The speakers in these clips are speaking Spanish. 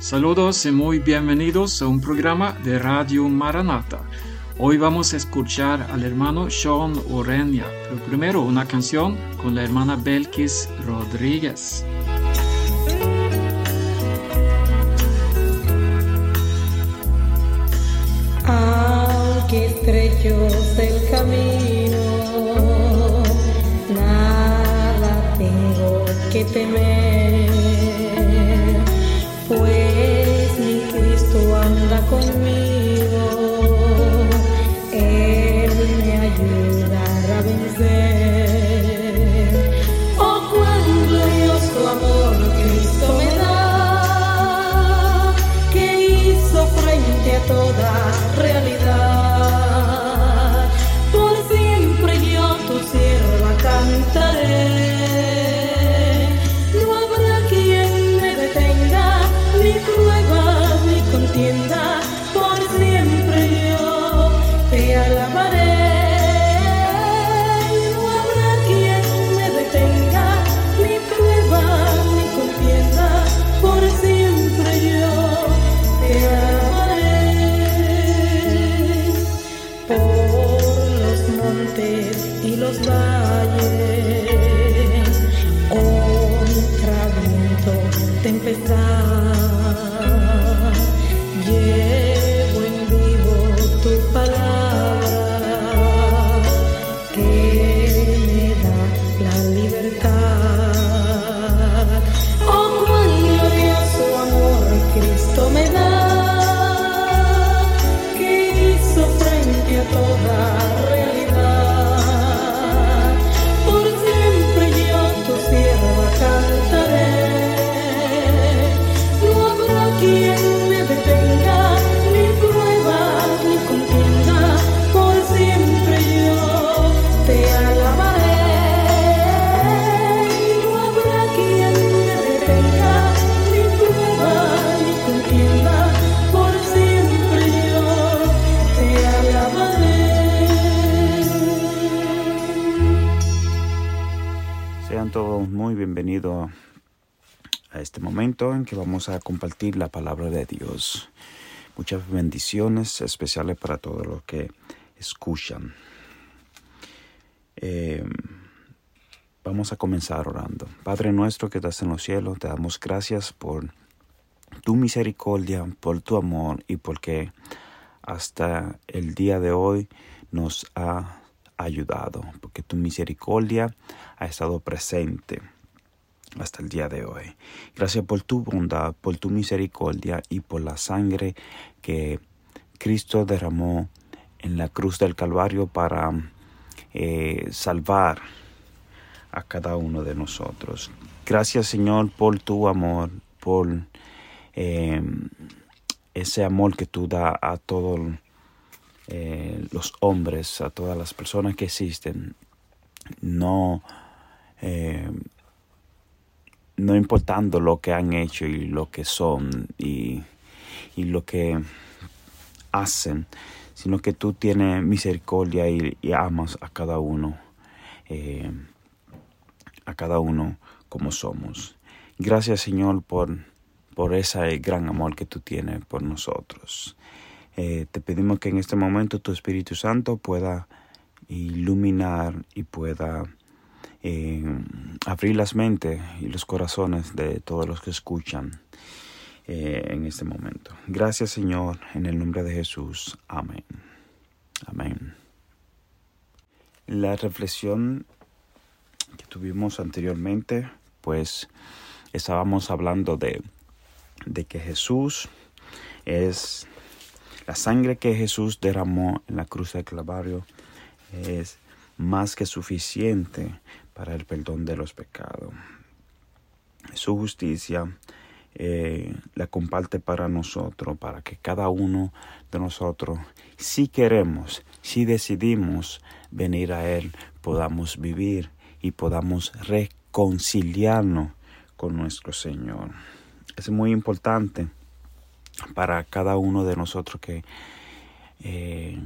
Saludos y muy bienvenidos a un programa de Radio Maranata. Hoy vamos a escuchar al hermano Sean Orenia, pero primero una canción con la hermana Belkis Rodríguez. Aunque estrecho el camino, nada tengo que temer, conmigo, Él me ayudará a vencer. Oh, cuán glorioso amor Cristo me da, que hizo frente a toda realidad. A compartir la palabra de Dios. Muchas bendiciones especiales para todos los que escuchan. Eh, vamos a comenzar orando. Padre nuestro que estás en los cielos, te damos gracias por tu misericordia, por tu amor y porque hasta el día de hoy nos ha ayudado, porque tu misericordia ha estado presente hasta el día de hoy. Gracias por tu bondad, por tu misericordia y por la sangre que Cristo derramó en la cruz del Calvario para eh, salvar a cada uno de nosotros. Gracias Señor por tu amor, por eh, ese amor que tú das a todos eh, los hombres, a todas las personas que existen. No, eh, no importando lo que han hecho y lo que son y, lo que hacen, sino que tú tienes misericordia y, y amas a cada uno, eh, a cada uno como somos. Gracias Señor por, por ese gran amor que tú tienes por nosotros. Eh, te pedimos que en este momento tu Espíritu Santo pueda iluminar y pueda eh, abrir las mentes y los corazones de todos los que escuchan eh, en este momento. Gracias Señor, en el nombre de Jesús. Amén. Amén. La reflexión que tuvimos anteriormente, pues estábamos hablando de, de que Jesús es la sangre que Jesús derramó en la cruz del Calvario es más que suficiente para el perdón de los pecados. Su justicia eh, la comparte para nosotros, para que cada uno de nosotros, si queremos, si decidimos venir a Él, podamos vivir y podamos reconciliarnos con nuestro Señor. Es muy importante para cada uno de nosotros que eh,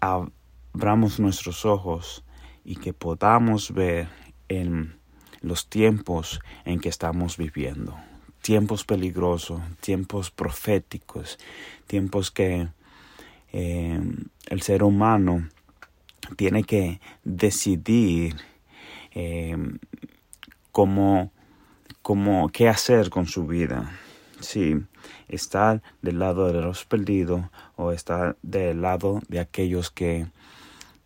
abramos nuestros ojos y que podamos ver en los tiempos en que estamos viviendo. tiempos peligrosos, tiempos proféticos, tiempos que eh, el ser humano tiene que decidir eh, cómo, cómo, qué hacer con su vida. Si estar del lado de los perdidos o estar del lado de aquellos que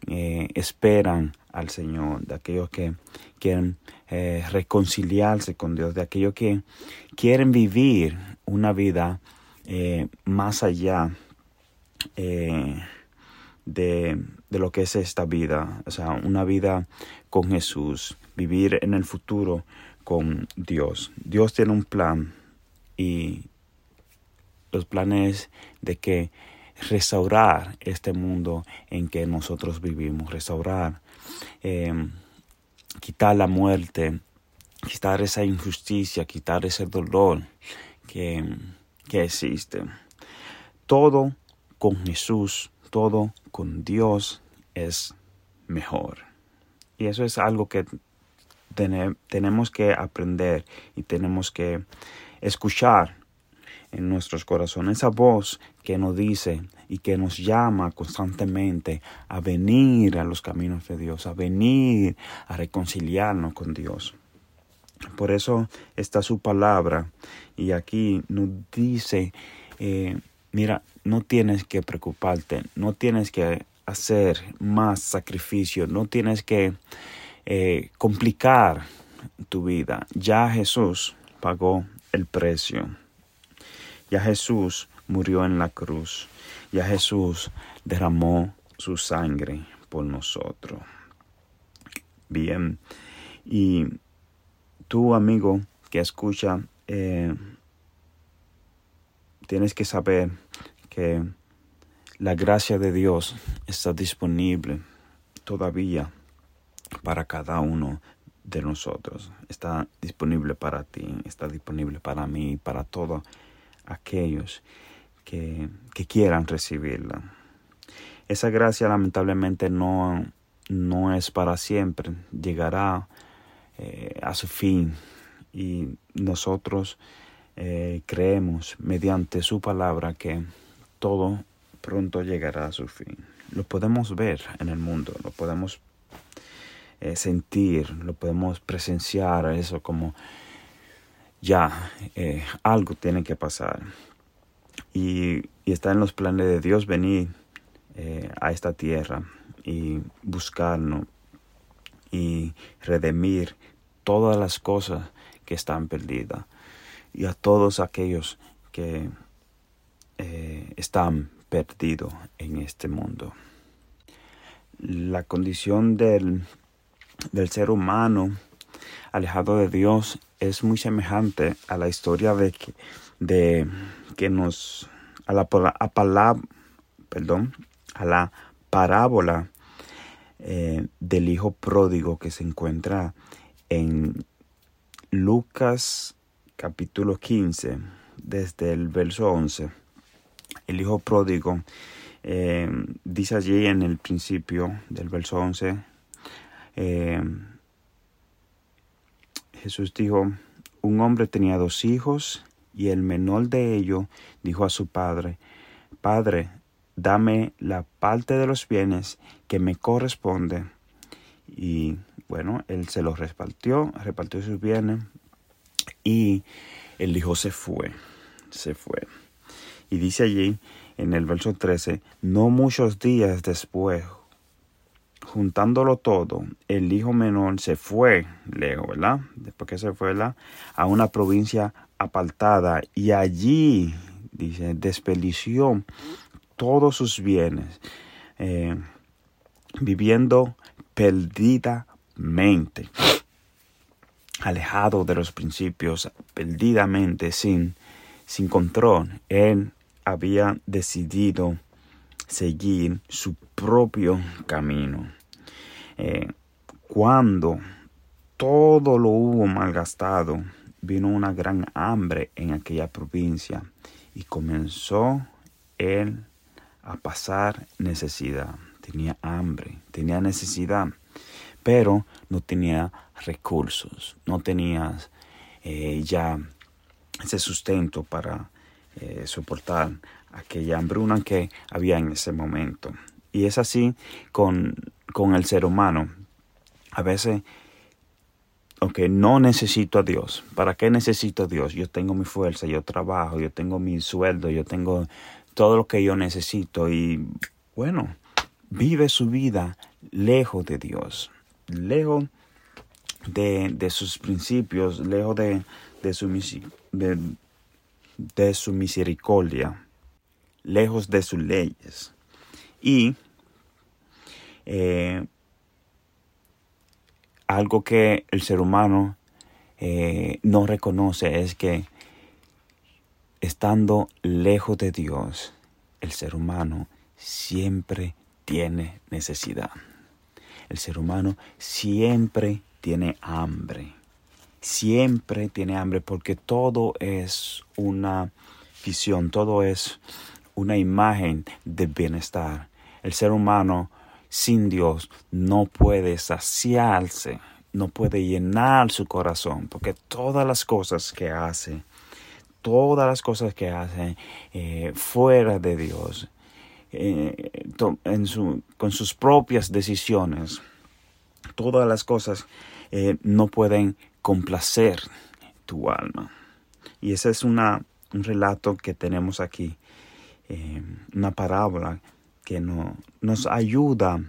eh, esperan al Señor, de aquellos que quieren eh, reconciliarse con Dios, de aquellos que quieren vivir una vida eh, más allá de, de lo que es esta vida, o sea, una vida con Jesús, vivir en el futuro con Dios. Dios tiene un plan y los planes de que restaurar este mundo en que nosotros vivimos, restaurar, em, quitar la muerte, quitar esa injusticia, quitar ese dolor que, que existe. Todo con Jesús, todo con Dios es mejor. Y eso es algo que tenemos que aprender y tenemos que escuchar en nuestros corazones, esa voz que nos dice y que nos llama constantemente a venir a los caminos de Dios, a venir a reconciliarnos con Dios. Por eso está su palabra y aquí nos dice, eh, mira, no tienes que preocuparte, no tienes que hacer más sacrificio, no tienes que eh, complicar tu vida. Ya Jesús pagó el precio. Ya Jesús murió en la cruz. Ya Jesús derramó su sangre por nosotros. Bien. Y tú, amigo, que escucha, eh, tienes que saber que la gracia de Dios está disponible todavía para cada uno de nosotros. Está disponible para ti, está disponible para mí, para todo aquellos que, quieran recibirla. Esa gracia lamentablemente no, no es para siempre, llegará eh, a su fin y nosotros eh, creemos mediante su palabra que todo pronto llegará a su fin. Lo podemos ver en el mundo, lo podemos eh, sentir, lo podemos presenciar, eso como ya algo tiene que pasar. Y, está en los planes de Dios venir eh, a esta tierra y buscarnos y redimir todas las cosas que están perdidas y a todos aquellos que eh, están perdidos en este mundo. La condición del, del ser humano alejado de Dios es muy semejante a la historia de de, que nos a la, perdón, a la parábola eh, del hijo pródigo que se encuentra en Lucas capítulo 15 desde el verso 11 el hijo pródigo eh, dice allí en el principio del verso 11 eh, Jesús dijo, un hombre tenía dos hijos y el menor de ellos dijo a su padre, Padre, dame la parte de los bienes que me corresponde. Y bueno, él se los repartió, repartió sus bienes y el hijo se fue, se fue. Y dice allí en el verso 13, no muchos días después, juntándolo todo, el hijo menor se fue lejos, ¿verdad? Después que se fue a una provincia apartada y allí, dice, desperdició todos sus bienes, eh, viviendo perdidamente, alejado de los principios, perdidamente, sin, sin control. Él había decidido seguir su propio camino. Eh, cuando todo lo hubo malgastado, vino una gran hambre en aquella provincia y comenzó él a pasar necesidad. Tenía hambre, tenía necesidad, pero no tenía recursos, no tenía eh, ya ese sustento para eh, soportar aquella hambruna que había en ese momento. Y es así con, con el ser humano. A veces, aunque no necesito a Dios. ¿Para qué necesito a Dios? Yo tengo mi fuerza, yo trabajo, yo tengo mi sueldo, yo tengo todo lo que yo necesito. Y bueno, vive su vida lejos de Dios, lejos de, de sus principios, lejos de, de, su, de, de su misericordia, lejos de sus leyes. Y eh, algo que el ser humano eh, no reconoce es que estando lejos de Dios, el ser humano siempre tiene necesidad. El ser humano siempre tiene hambre. Siempre tiene hambre porque todo es una visión, todo es una imagen de bienestar. El ser humano sin Dios no puede saciarse, no puede llenar su corazón, porque todas las cosas que hace, todas las cosas que hace eh, fuera de Dios, eh, en su, con sus propias decisiones, todas las cosas eh, no pueden complacer tu alma. Y ese es una, un relato que tenemos aquí, una parábola que no, nos ayuda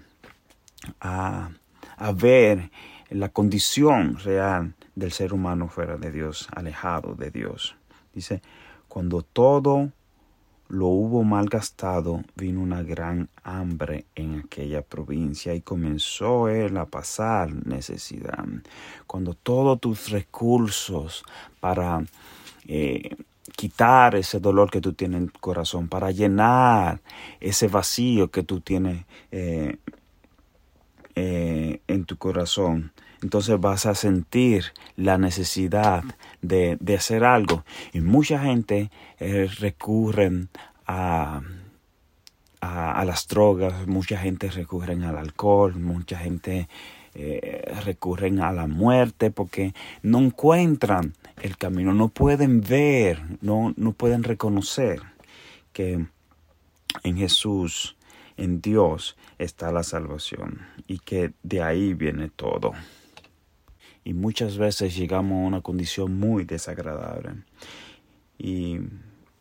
a, a ver la condición real del ser humano fuera de Dios, alejado de Dios. Dice, cuando todo lo hubo malgastado, vino una gran hambre en aquella provincia y comenzó él a pasar necesidad. Cuando todos tus recursos para eh, quitar ese dolor que tú tienes en tu corazón, para llenar ese vacío que tú tienes eh, eh, en tu corazón. Entonces vas a sentir la necesidad de, hacer algo. Y mucha gente eh, recurren a, a, las drogas, mucha gente recurren al alcohol, mucha gente recurren a la muerte porque no encuentran el camino, no pueden ver, no, no pueden reconocer que en Jesús, en Dios, está la salvación y que de ahí viene todo. Y muchas veces llegamos a una condición muy desagradable. Y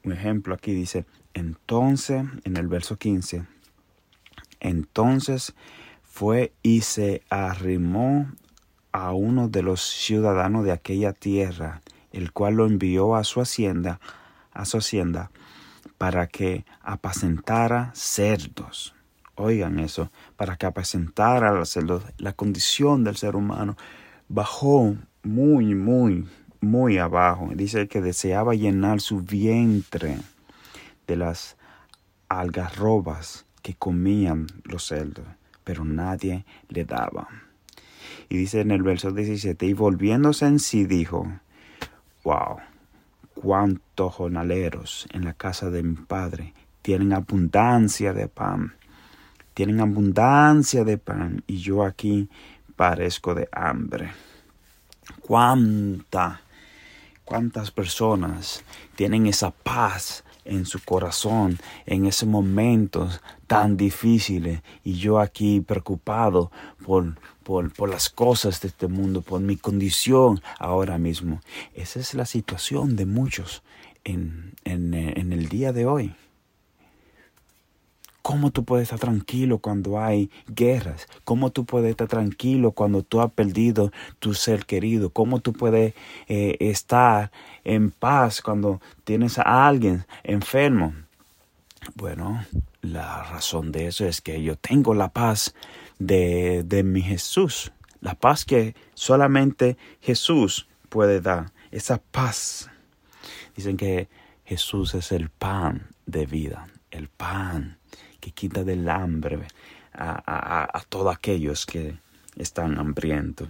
un ejemplo aquí dice, entonces, en el verso 15, entonces fue y se arrimó a uno de los ciudadanos de aquella tierra el cual lo envió a su hacienda, a su hacienda, para que apacentara cerdos. Oigan eso, para que apacentara los cerdos. La condición del ser humano bajó muy, muy, muy abajo. Dice que deseaba llenar su vientre de las algarrobas que comían los cerdos, pero nadie le daba. Y dice en el verso 17, y volviéndose en sí dijo, Wow, cuántos jornaleros en la casa de mi padre tienen abundancia de pan. Tienen abundancia de pan y yo aquí parezco de hambre. Cuánta, cuántas personas tienen esa paz en su corazón en esos momentos tan difíciles y yo aquí preocupado por, por, las cosas de este mundo, por mi condición ahora mismo. Esa es la situación de muchos en, en, en el día de hoy. ¿Cómo tú puedes estar tranquilo cuando hay guerras? ¿Cómo tú puedes estar tranquilo cuando tú has perdido tu ser querido? ¿Cómo tú puedes eh, estar en paz cuando tienes a alguien enfermo? Bueno, la razón de eso es que yo tengo la paz de, de mi Jesús. La paz que solamente Jesús puede dar. Esa paz. Dicen que Jesús es el pan de vida. El pan que quita del hambre a, todos aquellos que están hambrientos.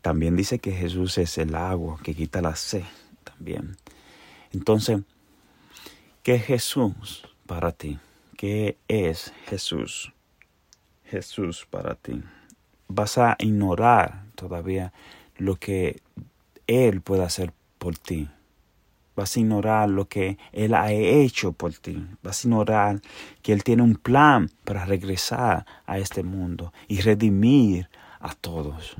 También dice que Jesús es el agua que quita la sed también. Entonces, ¿qué es Jesús para ti? ¿Qué es Jesús? Jesús para ti. Vas a ignorar todavía lo que Él puede hacer por ti. Vas a ignorar lo que Él ha hecho por ti, vas a ignorar que Él tiene un plan para regresar a este mundo y redimir a todos.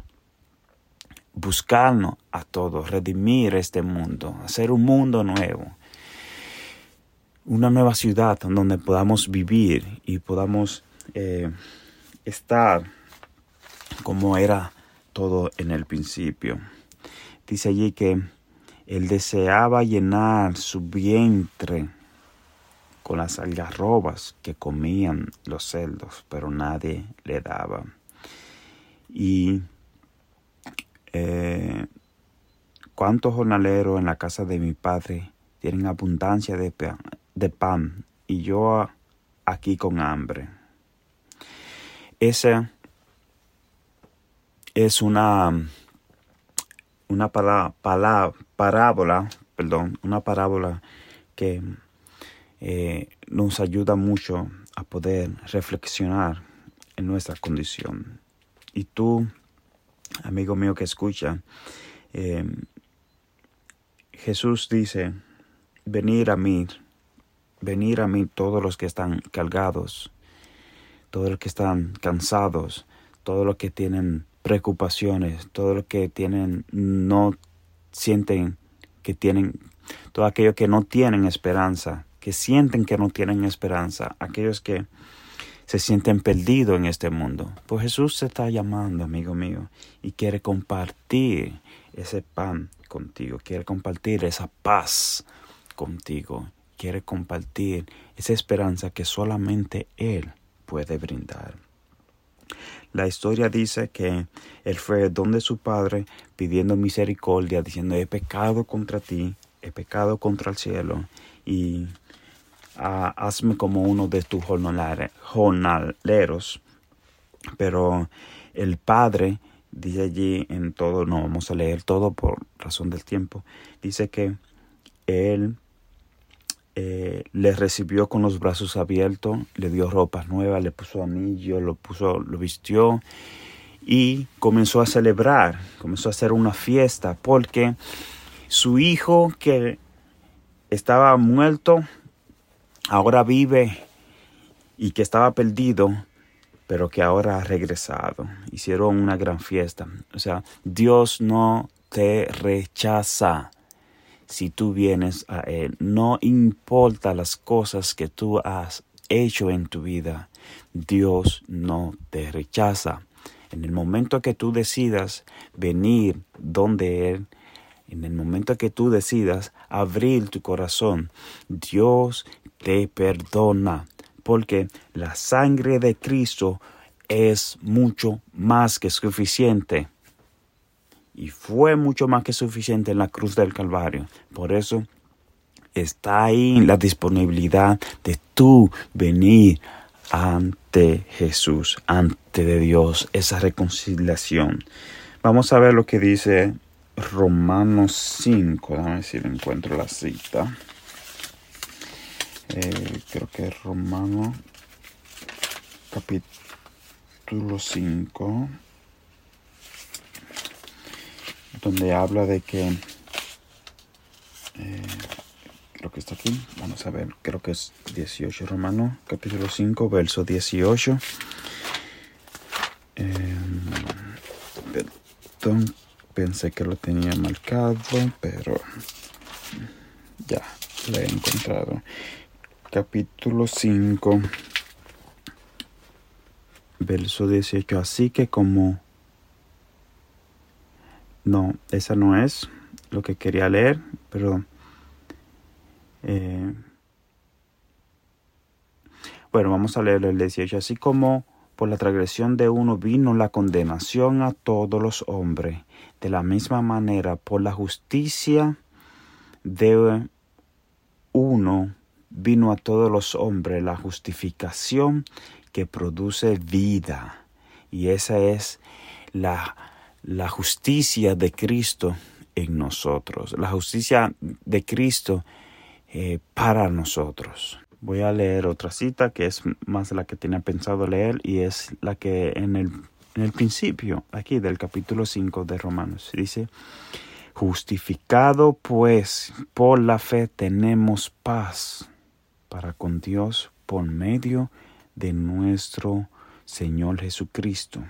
Buscarnos a todos, redimir este mundo, hacer un mundo nuevo, una nueva ciudad donde podamos vivir y podamos eh, estar como era todo en el principio. Dice allí que él deseaba llenar su vientre con las algarrobas que comían los cerdos, pero nadie le daba. Y eh, cuántos jornaleros en la casa de mi padre tienen abundancia de pan, de pan y yo aquí con hambre. Esa es una una parábola, perdón, una parábola que eh, nos ayuda mucho a poder reflexionar en nuestra condición. Y tú, amigo mío que escucha, eh, Jesús dice, venir a mí, venir a mí todos los que están cargados, todos los que están cansados, todos los que tienen preocupaciones, todo lo que tienen, no sienten que tienen, todo aquello que no tienen esperanza, que sienten que no tienen esperanza, aquellos que se sienten perdidos en este mundo. Pues Jesús se está llamando, amigo mío, y quiere compartir ese pan contigo, quiere compartir esa paz contigo, quiere compartir esa esperanza que solamente Él puede brindar. La historia dice que él fue donde su padre pidiendo misericordia, diciendo, he pecado contra ti, he pecado contra el cielo, y ah, hazme como uno de tus jornaleros. Pero el padre dice allí en todo, no vamos a leer todo por razón del tiempo, dice que él eh, le recibió con los brazos abiertos, le dio ropas nuevas, le puso anillo, lo puso, lo vistió y comenzó a celebrar, comenzó a hacer una fiesta porque su hijo que estaba muerto ahora vive y que estaba perdido, pero que ahora ha regresado. Hicieron una gran fiesta. O sea, Dios no te rechaza si tú vienes a Él. No importa las cosas que tú has hecho en tu vida, Dios no te rechaza. En el momento que tú decidas venir donde Él, en el momento que tú decidas abrir tu corazón, Dios te perdona, porque la sangre de Cristo es mucho más que suficiente y fue mucho más que suficiente en la cruz del Calvario. Por eso está ahí la disponibilidad de tú venir ante Jesús, ante de Dios, esa reconciliación. Vamos a ver lo que dice Romanos 5. Déjame si encuentro la cita. Eh, creo que es Romano capítulo 5 donde habla de que eh, creo que está aquí. Vamos a ver creo que es 18 romano capítulo 5 verso 18 eh, pensé que lo tenía marcado pero ya lo he encontrado. Capítulo 5 verso 18 así que como no, esa no es lo que quería leer, pero... Eh, bueno, vamos a leer el 18. Así como por la transgresión de uno vino la condenación a todos los hombres, de la misma manera por la justicia de uno vino a todos los hombres la justificación que produce vida. Y esa es la la justicia de Cristo en nosotros, la justicia de Cristo eh, para nosotros. Voy a leer otra cita que es más la que tenía pensado leer y es la que en el, en el principio aquí del capítulo 5 de Romanos dice, Justificado pues por la fe tenemos paz para con Dios por medio de nuestro Señor Jesucristo.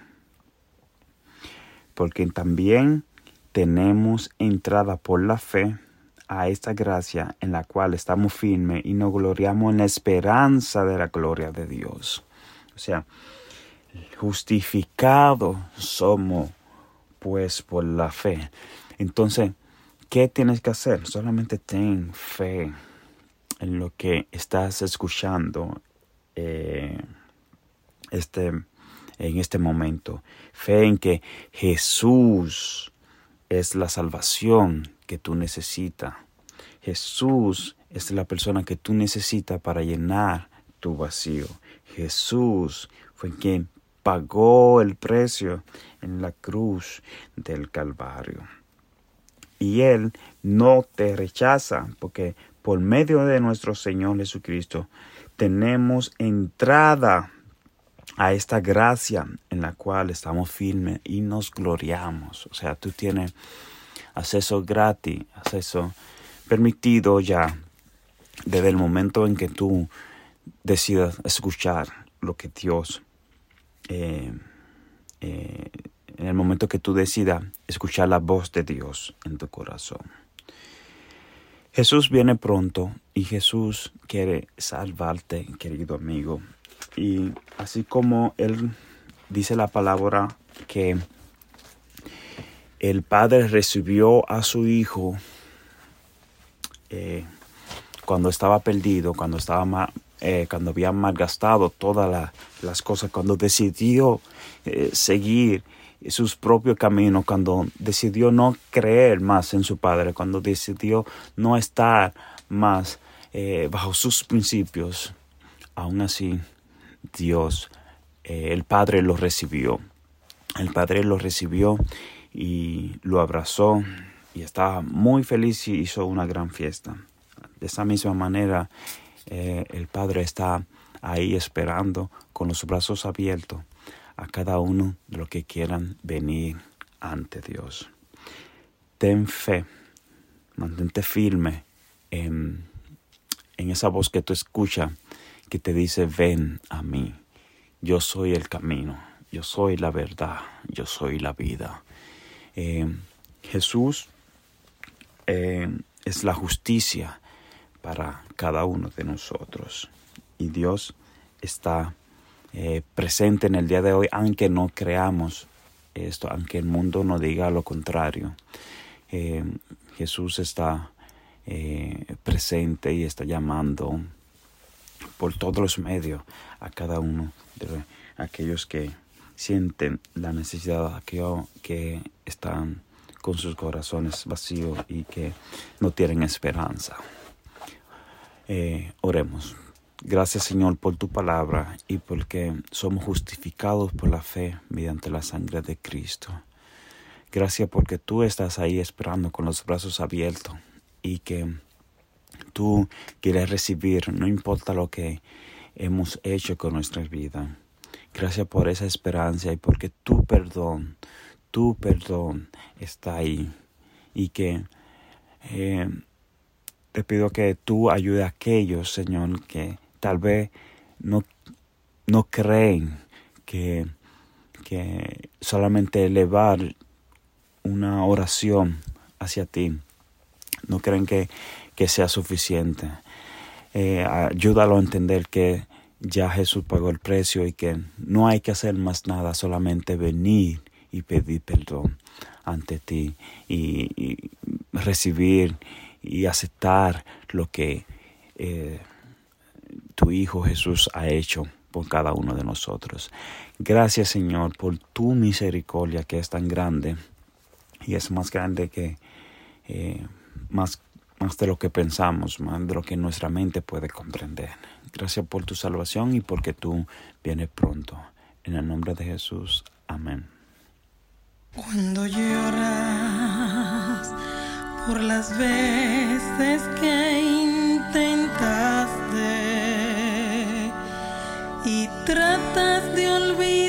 Porque también tenemos entrada por la fe a esta gracia en la cual estamos firmes y nos gloriamos en la esperanza de la gloria de Dios. O sea, justificados somos pues por la fe. Entonces, ¿qué tienes que hacer? Solamente ten fe en lo que estás escuchando eh, este, en este momento. Fe en que Jesús es la salvación que tú necesitas. Jesús es la persona que tú necesitas para llenar tu vacío. Jesús fue quien pagó el precio en la cruz del Calvario. Y Él no te rechaza porque por medio de nuestro Señor Jesucristo tenemos entrada a esta gracia en la cual estamos firmes y nos gloriamos. O sea, tú tienes acceso gratis, acceso permitido ya desde el momento en que tú decidas escuchar lo que Dios eh, eh, en el momento que tú decidas escuchar la voz de Dios en tu corazón. Jesús viene pronto y Jesús quiere salvarte, querido amigo. Y así como Él dice la palabra que el Padre recibió a su Hijo eh, cuando estaba perdido, cuando estaba eh, cuando había malgastado todas las cosas, cuando decidió eh, seguir sus propios caminos, cuando decidió no creer más en su Padre, cuando decidió no estar más eh, bajo sus principios, aún así Dios, el Padre lo recibió. El Padre lo recibió y lo abrazó y estaba muy feliz y hizo una gran fiesta. De esa misma manera, eh, el Padre está ahí esperando con los brazos abiertos a cada uno de los que quieran venir ante Dios. Ten fe, mantente firme en, en esa voz que tú escuchas que te dice, ven a mí, yo soy el camino, yo soy la verdad, yo soy la vida. Eh, Jesús eh, es la justicia para cada uno de nosotros. Y Dios está eh, presente en el día de hoy, aunque no creamos esto, aunque el mundo no diga lo contrario. Jesús está presente y está llamando por todos los medios a cada uno de aquellos que sienten la necesidad, aquellos que están con sus corazones vacíos y que no tienen esperanza. Eh, oremos. Gracias Señor por tu palabra y porque somos justificados por la fe mediante la sangre de Cristo. Gracias porque tú estás ahí esperando con los brazos abiertos y que tú quieres recibir, no importa lo que hemos hecho con nuestra vida. Gracias por esa esperanza y porque tu perdón, tu perdón está ahí y que eh, te pido que tú ayudes a aquellos, Señor, que tal vez no, no creen que, que solamente elevar una oración hacia ti, no creen que, que sea suficiente. Eh, ayúdalo a entender que ya Jesús pagó el precio y que no hay que hacer más nada, solamente venir y pedir perdón ante ti y, recibir y aceptar lo que eh, tu Hijo Jesús ha hecho por cada uno de nosotros. Gracias Señor por tu misericordia que es tan grande y es más grande que eh, más, más de lo que pensamos, más de lo que nuestra mente puede comprender. Gracias por tu salvación y porque tú vienes pronto. En el nombre de Jesús. Amén. Cuando lloras por las veces que intentaste y tratas de olvidar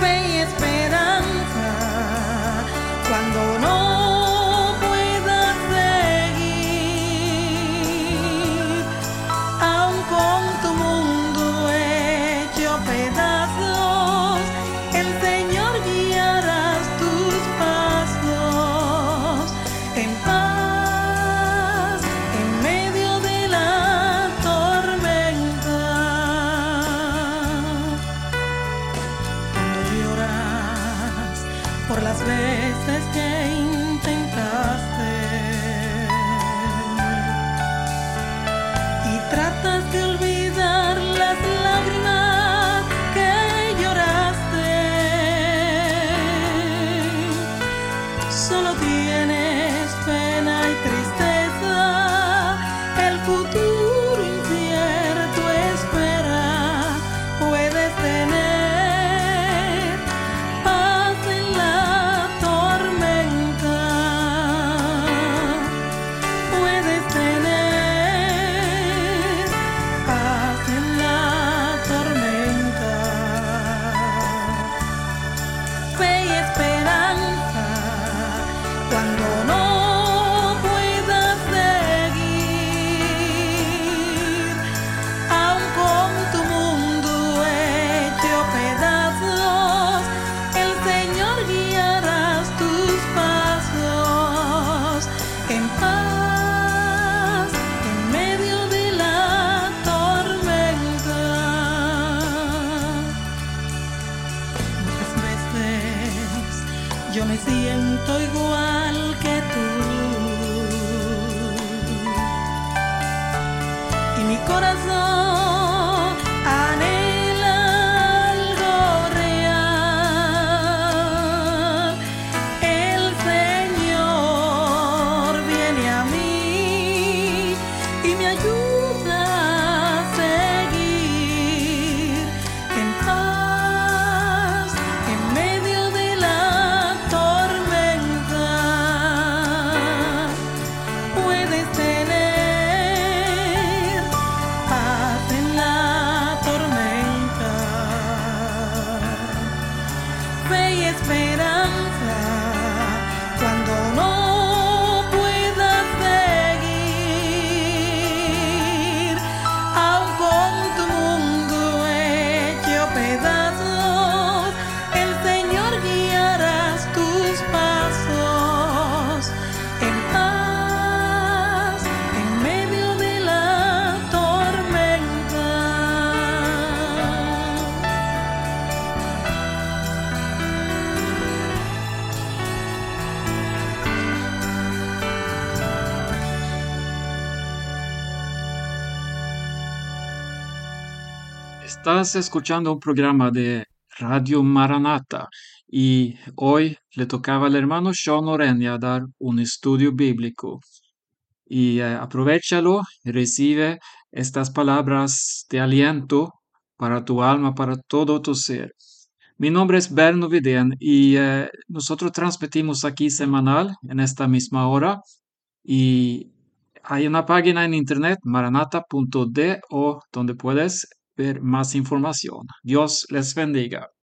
pay its bill. coração. Estás escuchando un programa de Radio Maranata y hoy le tocaba al hermano Sean Orenia dar un estudio bíblico. Y eh, aprovechalo, recibe estas palabras de aliento para tu alma, para todo tu ser. Mi nombre es Berno Vidén y eh, nosotros transmitimos aquí semanal en esta misma hora y hay una página en internet maranata.do donde puedes ver más información. Dios les bendiga.